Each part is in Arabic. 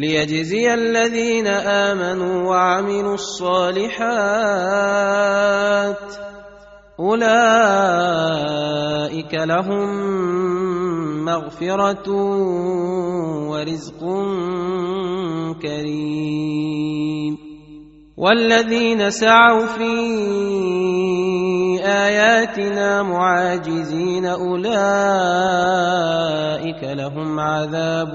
ليجزي الذين آمنوا وعملوا الصالحات أولئك لهم مغفرة ورزق كريم. والذين سعوا في آياتنا معاجزين أولئك لهم عذاب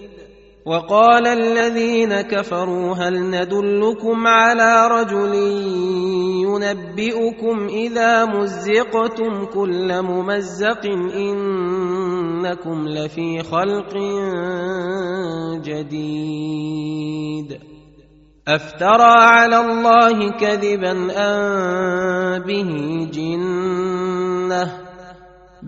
وقال الذين كفروا هل ندلكم على رجل ينبئكم إذا مزقتم كل ممزق إنكم لفي خلق جديد أفترى على الله كذبا أم به جنة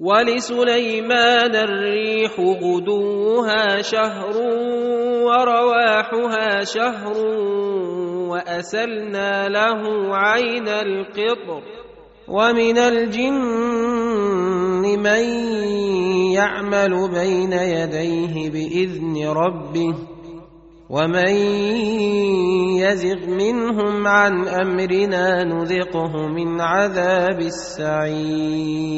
ولسليمان الريح غدوها شهر ورواحها شهر وأسلنا له عين القطر ومن الجن من يعمل بين يديه بإذن ربه ومن يزغ منهم عن امرنا نذقه من عذاب السعير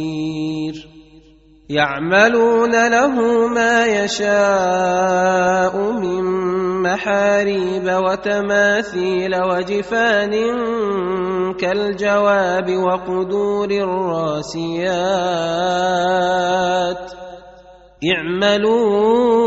يعملون له ما يشاء من محاريب وتماثيل وجفان كالجواب وقدور الراسيات اعملوا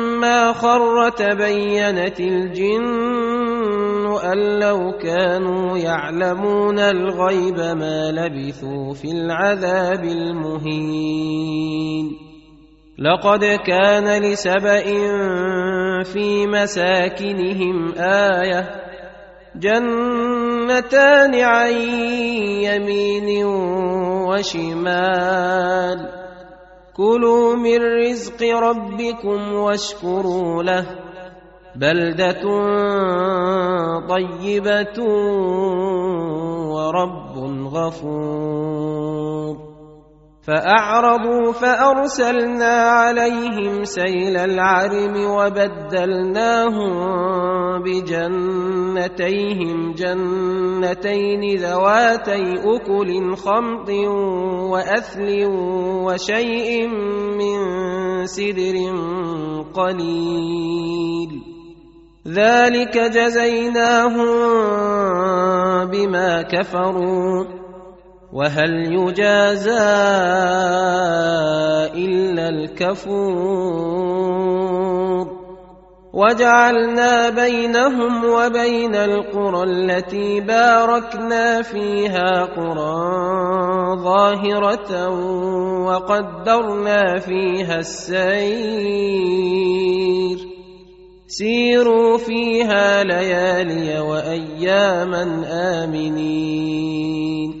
خر تبينت الجن أن لو كانوا يعلمون الغيب ما لبثوا في العذاب المهين لقد كان لسبإ في مساكنهم آية جنتان عن يمين وشمال كلوا من رزق ربكم واشكروا له. بلدة طيبة ورب غفور. فأعرضوا فأرسلنا عليهم سيل العرم وبدلناهم بجنتيهم جنتين ذواتي أكل خمط وأثل وشيء من سدر قليل. ذلك جزيناهم بما كفروا. وهل يجازى إلا الكفور وجعلنا بينهم وبين القرى التي باركنا فيها قرى ظاهرة وقدرنا فيها السير. سيروا فيها ليالي وأياما آمنين.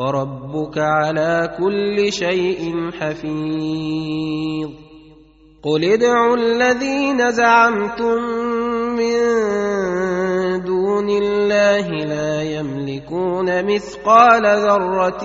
وربك على كل شيء حفيظ. قل ادعوا الذين زعمتم من دون الله لا يملكون مثقال ذرة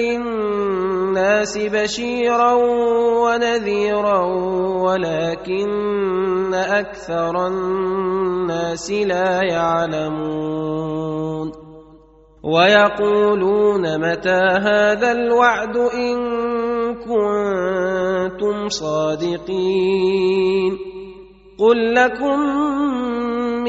للناس بشيرا ونذيرا ولكن أكثر الناس لا يعلمون ويقولون متى هذا الوعد ان كنتم صادقين قل لكم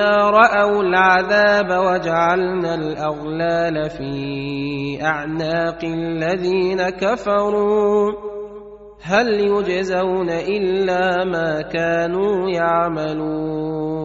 راوا العذاب وجعلنا الاغلال في اعناق الذين كفروا هل يجزون الا ما كانوا يعملون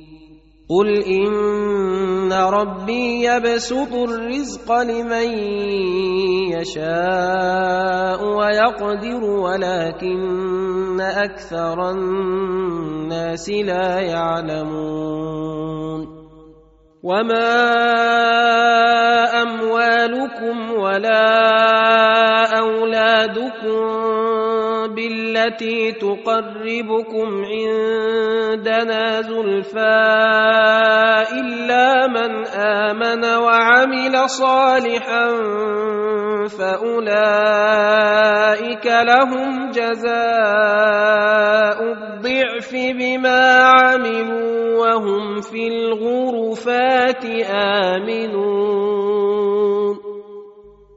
قل ان ربي يبسط الرزق لمن يشاء ويقدر ولكن أكثر الناس لا يعلمون. وما اموالكم ولا اولادكم بالتي تقربكم عندنا زلفى إلا من آمن وعمل صالحا فأولئك لهم جزاء الضعف بما عملوا وهم في الغرفات آمنون.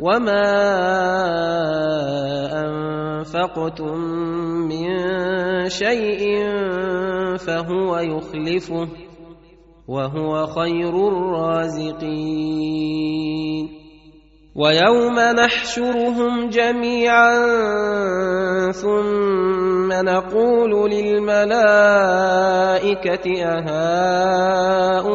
وما انفقتم من شيء فهو يخلفه وهو خير الرازقين ويوم نحشرهم جميعا ثم نقول للملائكه اهؤلاء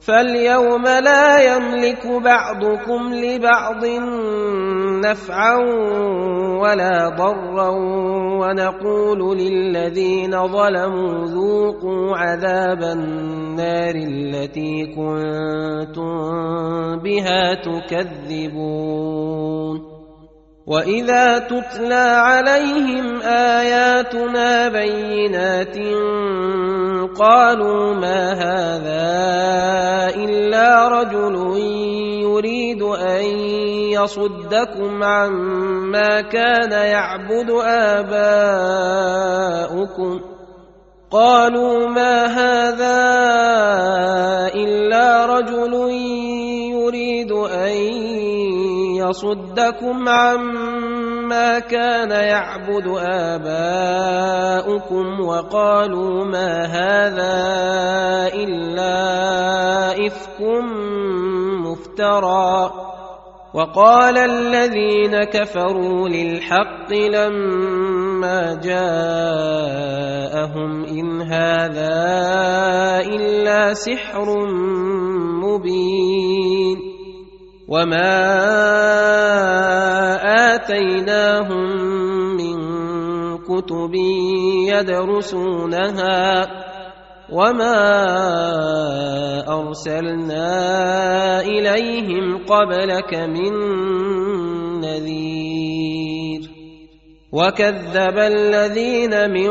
فاليوم لا يملك بعضكم لبعض نفعا ولا ضرا ونقول للذين ظلموا ذوقوا عذاب النار التي كنتم بها تكذبون وإذا تتلى عليهم آياتنا بينات قالوا ما هذا رجل يريد أن يصدكم عما كان يعبد آباؤكم. قالوا ما هذا إلا رجل يريد أن يصدكم عما كان يعبد آباؤكم وقالوا ما هذا إلا إفك مفترى. وقال الذين كفروا للحق لما جاءهم إن هذا إلا سحر مبين. وما اتيناهم من كتب يدرسونها وما ارسلنا اليهم قبلك من نذير وكذب الذين من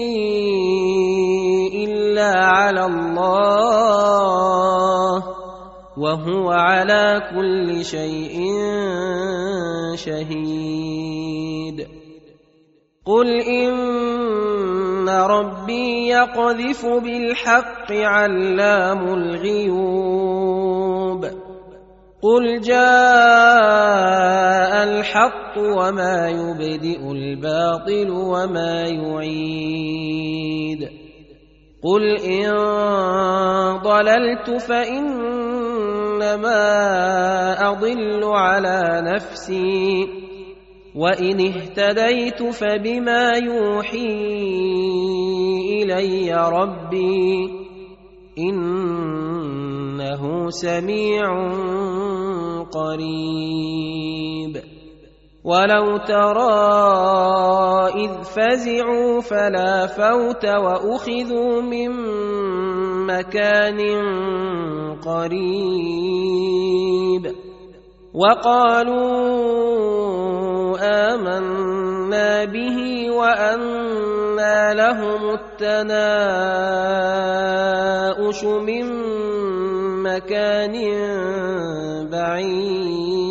على الله وهو على كل شيء شهيد. قل إن ربي يقذف بالحق علام الغيوب. قل جاء الحق وما يبدئ الباطل وما يعيد. قل ان ضللت فانما اضل على نفسي وان اهتديت فبما يوحي الي ربي انه سميع قريب ولو ترى اذ فزعوا فلا فوت واخذوا من مكان قريب وقالوا امنا به وانى لهم التناؤش من مكان بعيد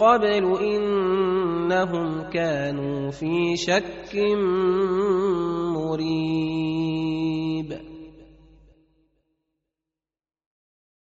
قبل إنهم كانوا في شك مريب.